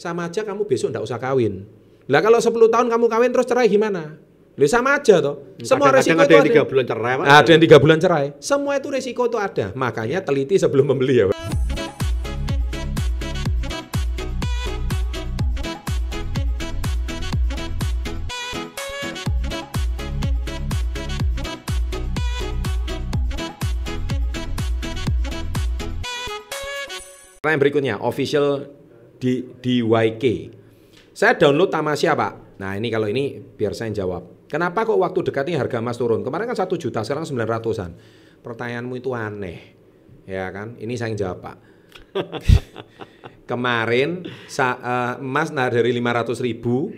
sama aja kamu besok nggak usah kawin. Lah kalau 10 tahun kamu kawin terus cerai gimana? Lah sama aja toh. Semua resiko Kadang-kadang ada itu yang ada. tiga bulan cerai Pak. Ada yang tiga bulan cerai. Semua itu resiko itu ada. Makanya teliti sebelum membeli ya. Pak. Pertanyaan berikutnya, official di DYK. Saya download Tamasya Pak. Nah ini kalau ini biar saya jawab. Kenapa kok waktu dekat ini harga emas turun? Kemarin kan satu juta, sekarang 900-an. Pertanyaanmu itu aneh. Ya kan? Ini saya yang jawab Pak. Kemarin sa- eh, emas nah dari 500 ribu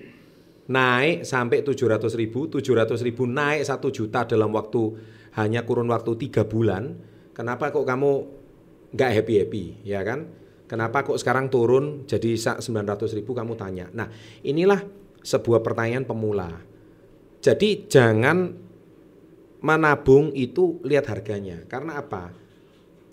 naik sampai 700 ribu, 700 ribu naik 1 juta dalam waktu hanya kurun waktu tiga bulan. Kenapa kok kamu nggak happy happy, ya kan? Kenapa kok sekarang turun jadi sa- 900 ribu kamu tanya. Nah inilah sebuah pertanyaan pemula. Jadi jangan menabung itu lihat harganya. Karena apa?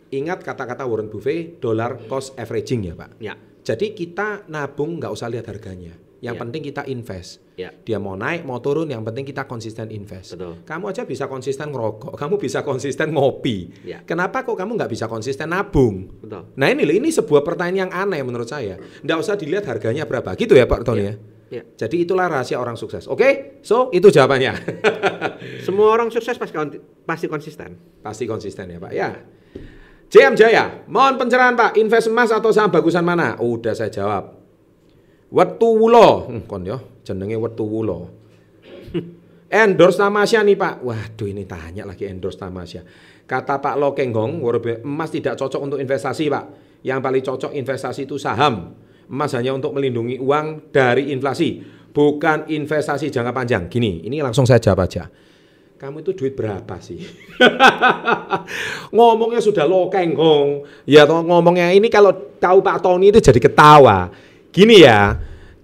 Ingat kata-kata Warren Buffett, dollar cost averaging ya Pak. Ya. Jadi kita nabung nggak usah lihat harganya. Yang Ya. penting kita invest. Ya. Dia mau naik, mau turun, yang penting kita konsisten invest. Betul. Kamu aja bisa konsisten ngerokok, kamu bisa konsisten ngopi. Ya. Kenapa kok kamu nggak bisa konsisten nabung? Betul. Nah ini loh, ini sebuah pertanyaan yang aneh menurut saya. Nggak usah dilihat harganya berapa, gitu ya Pak Tony ya. Ya. Jadi itulah rahasia orang sukses. Oke, so itu jawabannya. Semua orang sukses pasti konsisten. Pasti konsisten ya Pak. Ya. JM Jaya, mohon pencerahan Pak, invest emas atau saham bagusan mana? Udah saya jawab. Wetu Wulo, hmm, kon yo, jenenge Wetu Wulo. endorse Tamasya nih Pak. Waduh ini tanya lagi endorse Tamasya. Kata Pak Lokenggong, emas tidak cocok untuk investasi Pak. Yang paling cocok investasi itu saham. Emas hanya untuk melindungi uang dari inflasi, bukan investasi jangka panjang. Gini, ini langsung saya jawab aja. Kamu itu duit berapa sih? ngomongnya sudah lokenggong. Ya ngomongnya ini kalau tahu Pak Tony itu jadi ketawa. Gini ya,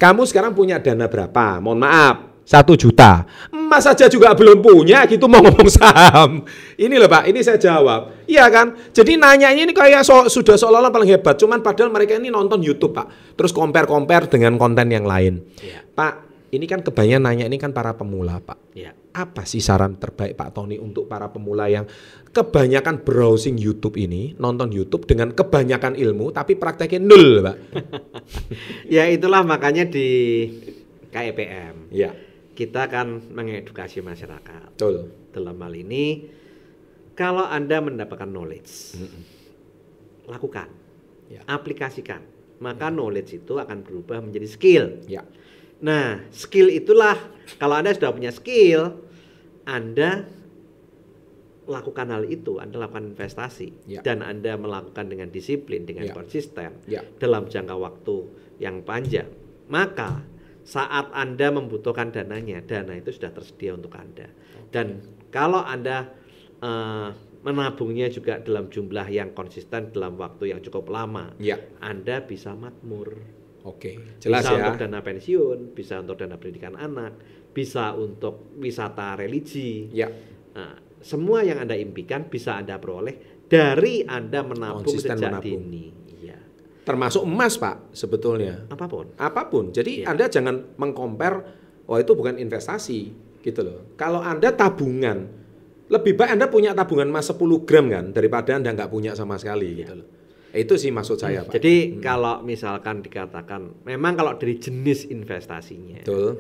kamu sekarang punya dana berapa? Mohon maaf, satu juta. Emas saja juga belum punya, gitu mau ngomong saham. Ini loh Pak, ini saya jawab. Iya kan? Jadi nanyanya ini kayak so- sudah seolah-olah paling hebat. Cuman padahal mereka ini nonton YouTube Pak. Terus compare-compare dengan konten yang lain. Iya. Pak, ini kan kebanyakan nanya ini kan para pemula Pak Ya. Apa sih saran terbaik Pak Tony untuk para pemula yang kebanyakan browsing YouTube ini, nonton YouTube dengan kebanyakan ilmu tapi prakteknya nul, Pak? Ya itulah makanya di KEPM Iya, kita akan mengedukasi masyarakat. betul. Dalam hal ini kalau Anda mendapatkan knowledge, lakukan, Ya. aplikasikan. Maka knowledge itu akan berubah menjadi skill. Ya, Nah, skill itulah kalau Anda sudah punya skill, Anda lakukan hal itu, Anda lakukan investasi Ya. dan Anda melakukan dengan disiplin, dengan Ya. konsisten ya, dalam jangka waktu yang panjang. Maka saat Anda membutuhkan dananya, dana itu sudah tersedia untuk Anda. Dan kalau Anda eh, menabungnya juga dalam jumlah yang konsisten dalam waktu yang cukup lama, ya. Anda bisa makmur Oke, jelas bisa ya. untuk dana pensiun, bisa untuk dana pendidikan anak, bisa untuk wisata religi. Ya, Nah, semua yang Anda impikan bisa Anda peroleh dari Anda menabung Konsisten sejak menabung. dini. Iya. termasuk emas, Pak, sebetulnya. Apa pun. Apa pun. Jadi Iya. Anda jangan mengcompare, oh itu bukan investasi, gitu loh. Kalau Anda tabungan, lebih baik Anda punya tabungan emas 10 gram kan, daripada Anda nggak punya sama sekali, gitu loh. Itu sih maksud saya, Pak. Iya. Jadi kalau misalkan dikatakan, memang kalau dari jenis investasinya, Betul.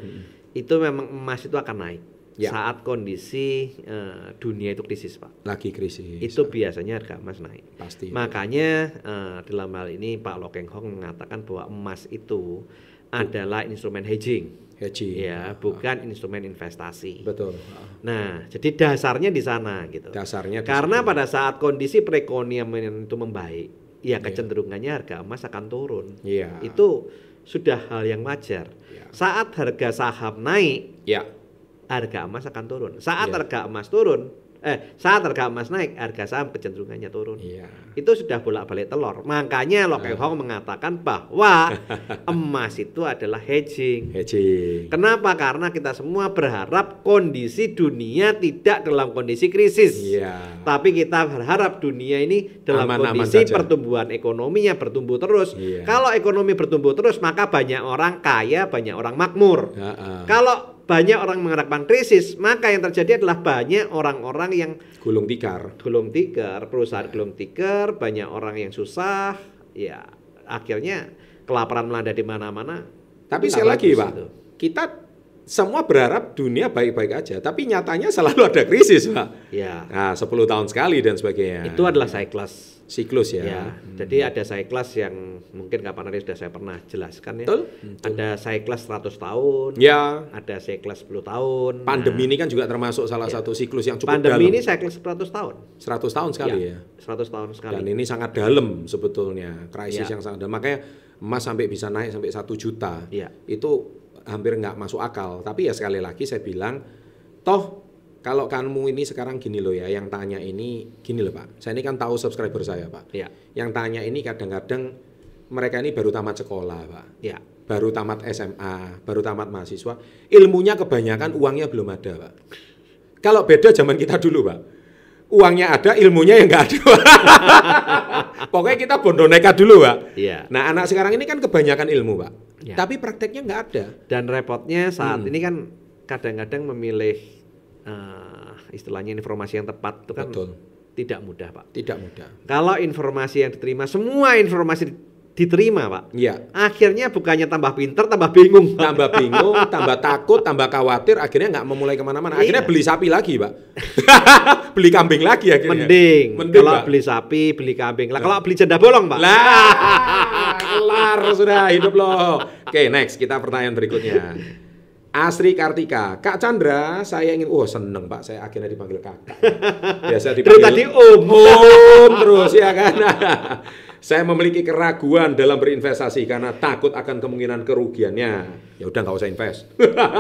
Itu memang emas itu akan naik. Ya. Saat kondisi eh, dunia itu krisis, Pak. Lagi krisis. Itu biasanya harga emas naik. pasti. Makanya eh, dalam hal ini Pak Lokeng Hong mengatakan bahwa emas itu adalah instrumen hedging, hedging. ya, bukan instrumen investasi. Betul. Nah, jadi dasarnya di sana gitu. Dasarnya Karena pada saat kondisi perekonomian itu membaik, ya Iya. kecenderungannya harga emas akan turun. Iya. Itu sudah hal yang wajar. Iya. Saat harga saham naik, ya. harga emas akan turun. Saat Iya. harga emas turun, eh saat harga emas naik, harga saham kecenderungannya turun. Iya. Itu sudah bolak-balik telur. Makanya Lo Keng Hong mengatakan bahwa emas itu adalah hedging. Hedging. Kenapa? Karena kita semua berharap kondisi dunia tidak dalam kondisi krisis. Iya. Tapi kita berharap dunia ini dalam Aman-aman kondisi saja. pertumbuhan ekonominya bertumbuh terus. Iya. Kalau ekonomi bertumbuh terus, maka banyak orang kaya, banyak orang makmur. Ha-ha. Kalau banyak orang mengharapkan krisis, maka yang terjadi adalah banyak orang-orang yang Gulung tikar. gulung tikar, perusahaan gulung tikar, banyak orang yang susah, ya akhirnya kelaparan melanda di mana-mana. Tapi sekali lagi, Pak, itu. kita semua berharap dunia baik-baik aja, tapi nyatanya selalu ada krisis, Pak. Ya, Nah, 10 tahun sekali dan sebagainya. itu adalah siklus. siklus ya. Ya, jadi ada siklus yang mungkin kapan hari sudah saya pernah jelaskan ya. Betul. Ada siklus 100 tahun, Ya, ada siklus 10 tahun. pandemi Nah, ini kan juga termasuk salah satu siklus yang cukup pandemi dalam. ini siklus 100 tahun. 100 tahun sekali ya. 100 tahun sekali. Dan ini sangat dalam sebetulnya, krisis Ya. yang sangat dalam. Makanya emas sampai bisa naik sampai satu juta. Iya. Itu hampir nggak masuk akal. Tapi ya sekali lagi saya bilang, toh kalau kamu ini sekarang gini loh ya, yang tanya ini gini loh Pak. Saya ini kan tahu subscriber saya Pak. Ya, Yang tanya ini kadang-kadang mereka ini baru tamat sekolah Pak. ya. Baru tamat SMA, baru tamat mahasiswa. Ilmunya kebanyakan uangnya belum ada Pak. Kalau beda zaman kita dulu Pak. Uangnya ada, ilmunya yang nggak ada. Pokoknya kita bondo nekat dulu, Pak. Iya. Nah, anak sekarang ini kan kebanyakan ilmu, Pak. Ya. Tapi prakteknya nggak ada. Dan repotnya saat Hmm. ini kan kadang-kadang memilih eh, istilahnya informasi yang tepat itu kan Betul. tidak mudah, Pak. Tidak mudah. Kalau informasi yang diterima, semua informasi diterima, Pak. Iya. Akhirnya bukannya tambah pinter, tambah bingung. Pak. Tambah bingung, tambah takut, tambah khawatir, akhirnya nggak memulai ke mana-mana. Akhirnya Iya. beli sapi lagi, Pak. beli kambing lagi akhirnya. Mending, Mending, kalau Pak. beli sapi, beli kambing. Lah kalau beli janda bolong, Pak. Lah, kelar sudah hidup loh. Oke, next kita pertanyaan berikutnya. Asri Kartika, Kak Chandra, saya ingin, oh seneng Pak, saya akhirnya dipanggil kakak. Biasa dipanggil tadi Om. Om terus ya kan. Saya memiliki keraguan dalam berinvestasi karena takut akan kemungkinan kerugiannya. Ya udah nggak usah invest.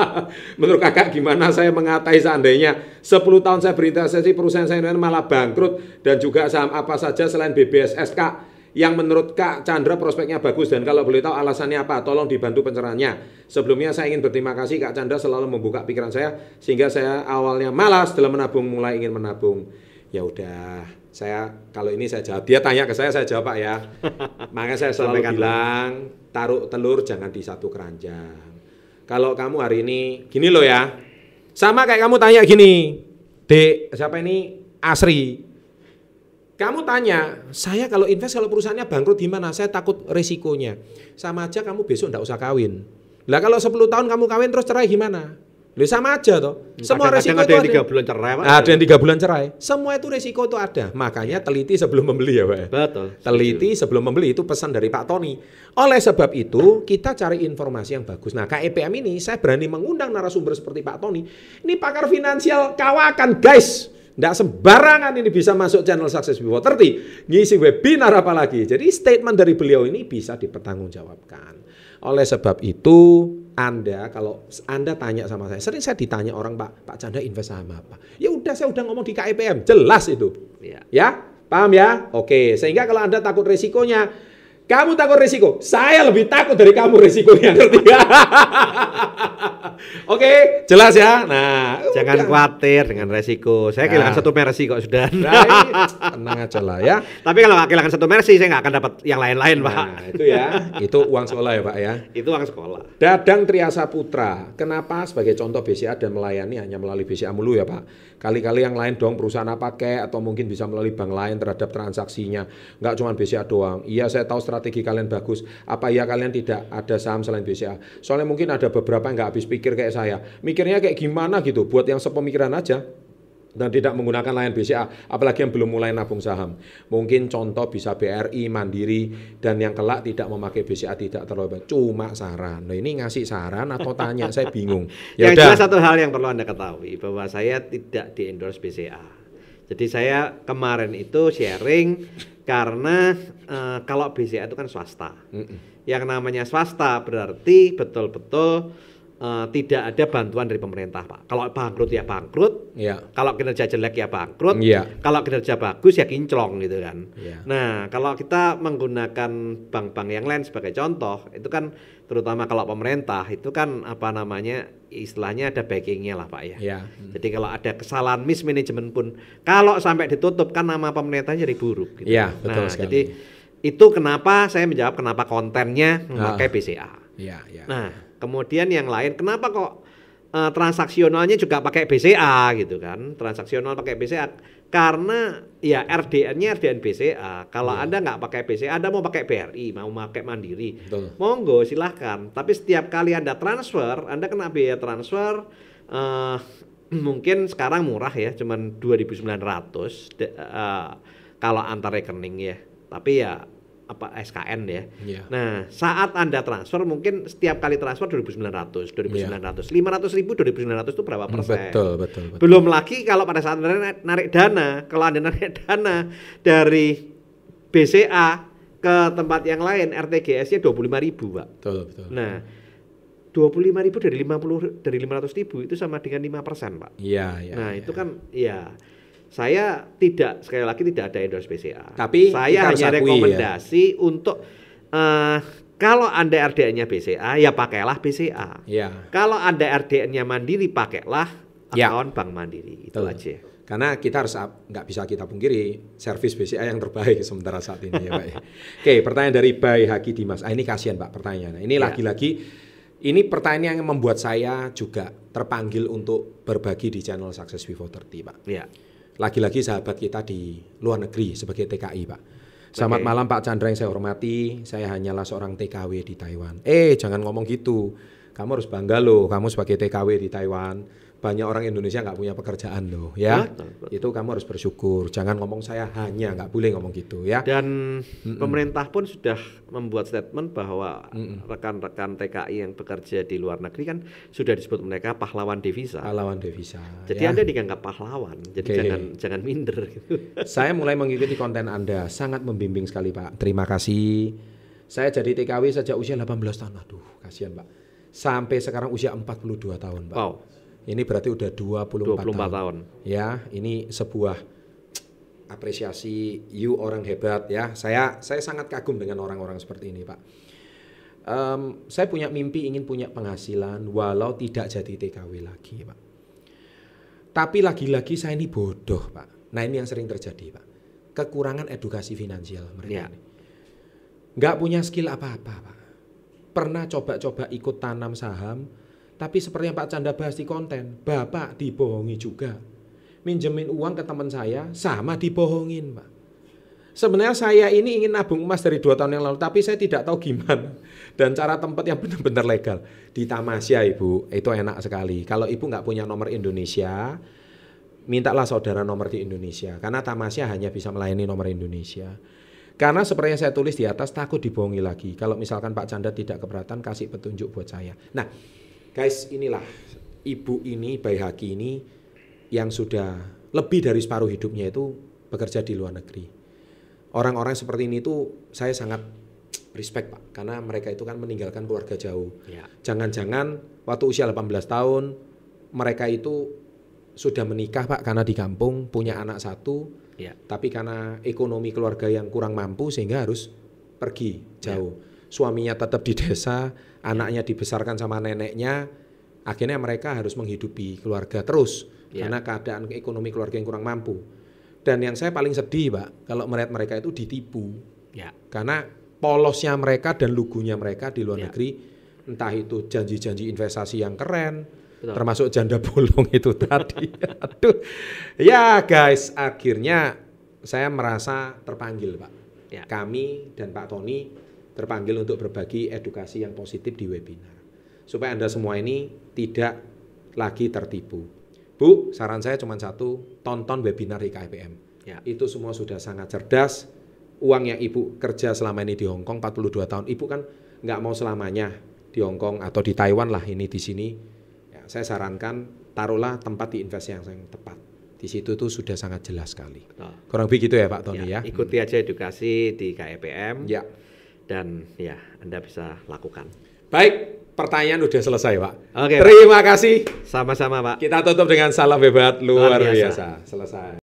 Menurut kakak gimana saya mengatai seandainya 10 tahun saya berinvestasi perusahaan saya malah bangkrut dan juga saham apa saja selain BBSS Kak yang menurut Kak Chandra prospeknya bagus dan kalau boleh tahu alasannya apa tolong dibantu pencerahannya sebelumnya saya ingin berterima kasih Kak Chandra selalu membuka pikiran saya sehingga saya awalnya malas dalam menabung mulai ingin menabung ya udah saya kalau ini saya jawab dia tanya ke saya saya jawab Pak ya makanya saya selalu Sampaikan. bilang taruh telur jangan di satu keranjang kalau kamu hari ini gini loh ya sama kayak kamu tanya gini Dek siapa ini Asri kamu tanya, saya kalau invest kalau perusahaannya bangkrut gimana? Saya takut resikonya. Sama aja kamu besok ndak usah kawin. Lah kalau 10 tahun kamu kawin terus cerai gimana? Lah sama aja toh. Semua resiko Kadang-kadang itu ada yang tiga ada. bulan cerai, Pak. Ada yang tiga bulan cerai. Semua itu resiko itu ada. Makanya teliti sebelum membeli ya, Pak. Betul. Teliti sebelum membeli itu pesan dari Pak Tony. Oleh sebab itu kita cari informasi yang bagus. Nah KEPM ini saya berani mengundang narasumber seperti Pak Tony. Ini pakar finansial kawakan guys. Nggak sembarangan ini bisa masuk channel Success Before 30. Ngisi webinar apalagi. Jadi statement dari beliau ini bisa dipertanggungjawabkan. Oleh sebab itu anda kalau Anda tanya sama saya, sering saya ditanya orang Pak, Pak Chandra invest saham apa? Ya udah saya udah ngomong di KIPM, jelas itu. Iya. Ya, paham ya? Oke, sehingga kalau Anda takut resikonya, kamu takut resiko, saya lebih takut dari kamu resikonya, ngerti nggak? Oke, jelas ya. Nah, Jangan khawatir dengan resiko. Saya kehilangan Nah. satu mercy kok sudah. Nah, tenang aja lah ya. Tapi kalau nggak kehilangan satu mercy, saya nggak akan dapat yang lain-lain, Pak. Nah, itu ya, itu uang sekolah ya Pak ya. Itu uang sekolah. Dadang Triasa Putra, kenapa sebagai contoh BCA dan melayani hanya melalui BCA mulu ya Pak? Kali-kali yang lain dong perusahaan apa kek atau mungkin bisa melalui bank lain terhadap transaksinya. Nggak cuma BCA doang. Iya saya tahu strategi kalian bagus. Apa ya kalian tidak ada saham selain BCA? Soalnya mungkin ada beberapa yang nggak habis pikir kayak saya. Mikirnya kayak gimana gitu, buat yang sepemikiran aja dan tidak menggunakan layan BCA, apalagi yang belum mulai nabung saham. Mungkin contoh bisa BRI, Mandiri, dan yang kelak tidak memakai BCA tidak terlalu baik. Cuma saran. Nah ini ngasih saran atau tanya, saya bingung. Ya yang udah. jelas satu hal yang perlu Anda ketahui bahwa saya tidak di endorse BCA. Jadi saya kemarin itu sharing karena eh, kalau BCA itu kan swasta. Mm-mm. Yang namanya swasta berarti betul-betul eh, tidak ada bantuan dari pemerintah, Pak. Kalau bangkrut ya bangkrut, Iya. kalau kinerja jelek ya bangkrut, Iya. kalau kinerja bagus ya kinclong gitu kan. Iya. Nah, kalau kita menggunakan bank-bank yang lain sebagai contoh, itu kan terutama kalau pemerintah itu kan apa namanya istilahnya ada backingnya lah Pak ya. Iya. Jadi kalau ada kesalahan mismanagement pun, kalau sampai ditutup kan nama pemerintah jadi buruk. Gitu. Iya, betul nah, sekali. jadi itu kenapa saya menjawab kenapa kontennya memakai Ah. BCA. Iya, iya. Nah, kemudian yang lain kenapa kok eh, transaksionalnya juga pakai BCA gitu kan? Transaksional pakai BCA karena ya RDN-nya RDN BCA. Kalau Iya. Anda nggak pakai BCA, Anda mau pakai BRI, mau pakai Mandiri, Betul. monggo silahkan. Tapi setiap kali Anda transfer, Anda kena biaya transfer eh, mungkin sekarang murah ya, cuman 2.900 de- eh, kalau antar rekening ya. Tapi ya apa SKN ya. Iya. Nah, saat Anda transfer mungkin setiap kali transfer 2.900, 2.900, 500 ribu, 2.900 itu berapa persen? Betul, betul, betul. Belum lagi kalau pada saat Anda narik, dana, kalau Anda narik dana dari BCA ke tempat yang lain, RTGS-nya 25 ribu, Pak. Betul, betul. Nah, 25 ribu dari 50 dari 500 ribu itu sama dengan 5 persen, Pak. Iya, iya. nah, iya. itu kan, ya saya tidak sekali lagi tidak ada endorse BCA. Tapi saya harus hanya akui ya. rekomendasi untuk eh, kalau anda RDN-nya BCA ya pakailah BCA. Iya. Kalau anda RDN-nya Mandiri pakailah Ya. akun Bank Mandiri itu Betul. aja. Karena kita harus nggak bisa kita pungkiri servis BCA yang terbaik sementara saat ini ya Pak. ya. Oke, pertanyaan dari Bay Haki Dimas. Ah, ini kasihan Pak pertanyaannya. Ini Ya. lagi-lagi ini pertanyaan yang membuat saya juga terpanggil untuk berbagi di channel Success Before 30 Pak. Ya. Lagi-lagi sahabat kita di luar negeri sebagai TKI Pak. Selamat Oke. malam Pak Chandra yang saya hormati. Saya hanyalah seorang TKW di Taiwan. Eh, jangan ngomong gitu. Kamu harus bangga loh, kamu sebagai TKW di Taiwan. Banyak orang Indonesia nggak punya pekerjaan loh, ya. Betul, betul. Itu kamu harus bersyukur. Jangan ngomong saya hanya, nggak boleh ngomong gitu ya. Dan pemerintah pun sudah membuat statement bahwa rekan-rekan TKI yang bekerja di luar negeri kan sudah disebut mereka pahlawan devisa. Pahlawan devisa. Jadi ya. Anda dianggap pahlawan. Jadi Oke. jangan jangan minder gitu. Saya mulai mengikuti konten Anda, sangat membimbing sekali Pak. Terima kasih. Saya jadi TKW sejak usia 18 tahun. Aduh, kasihan Pak. Sampai sekarang usia 42 tahun Pak. Wow, Ini berarti udah 24, 24 tahun. tahun. Ya, ini sebuah apresiasi you orang hebat ya. Saya saya sangat kagum dengan orang-orang seperti ini, Pak. Em, saya punya mimpi ingin punya penghasilan walau tidak jadi TKW lagi, Pak. Tapi lagi-lagi saya ini bodoh, Pak. Nah, ini yang sering terjadi, Pak. Kekurangan edukasi finansial mereka Ya. ini. Nggak punya skill apa-apa, Pak. Pernah coba-coba ikut tanam saham, tapi seperti yang Pak Canda bahas di konten, Bapak dibohongi juga. Minjemin uang ke teman saya, sama dibohongin, Pak. Sebenarnya saya ini ingin nabung emas dari dua tahun yang lalu, tapi saya tidak tahu gimana. Dan cara tempat yang benar-benar legal. Di Tamasya, Ibu, itu enak sekali. Kalau Ibu nggak punya nomor Indonesia, mintalah saudara nomor di Indonesia. Karena Tamasya hanya bisa melayani nomor Indonesia. Karena seperti yang saya tulis di atas, takut dibohongi lagi. Kalau misalkan Pak Canda tidak keberatan, kasih petunjuk buat saya. Nah, guys, inilah ibu ini, Bayi Haki ini, yang sudah lebih dari separuh hidupnya itu bekerja di luar negeri. Orang-orang seperti ini tuh saya sangat respect Pak, karena mereka itu kan meninggalkan keluarga jauh. Ya. Jangan-jangan waktu usia 18 tahun mereka itu sudah menikah Pak karena di kampung punya anak satu, Ya. tapi karena ekonomi keluarga yang kurang mampu sehingga harus pergi jauh. Suaminya tetap di desa, anaknya dibesarkan sama neneknya, akhirnya mereka harus menghidupi keluarga terus Ya. karena keadaan ekonomi keluarga yang kurang mampu. Dan yang saya paling sedih, Pak, kalau melihat mereka itu ditipu. Ya. Karena polosnya mereka dan lugunya mereka di luar Ya. negeri, entah itu janji-janji investasi yang keren, Betul. termasuk janda bolong itu tadi. Aduh, ya guys, akhirnya saya merasa terpanggil, Pak. Ya. Kami dan Pak Tony terpanggil untuk berbagi edukasi yang positif di webinar, supaya anda semua ini tidak lagi tertipu. Bu, saran saya cuma satu, tonton webinar di KPM. Ya. Itu semua sudah sangat cerdas. Uang yang ibu kerja selama ini di Hong Kong 42 tahun, ibu kan nggak mau selamanya di Hong Kong atau di Taiwan lah ini di sini. Ya, saya sarankan taruhlah tempat di investasi yang yang tepat. Di situ tuh sudah sangat jelas sekali. Betul. Kurang begitu ya Pak Tony ya. Ya, Ikuti aja edukasi di KEPM Ya. Dan ya Anda bisa lakukan. Baik, pertanyaan udah selesai, Pak. Oke, Pak. Terima kasih. Sama-sama, Pak. Kita tutup dengan salam hebat luar, Luar biasa. biasa. Selesai.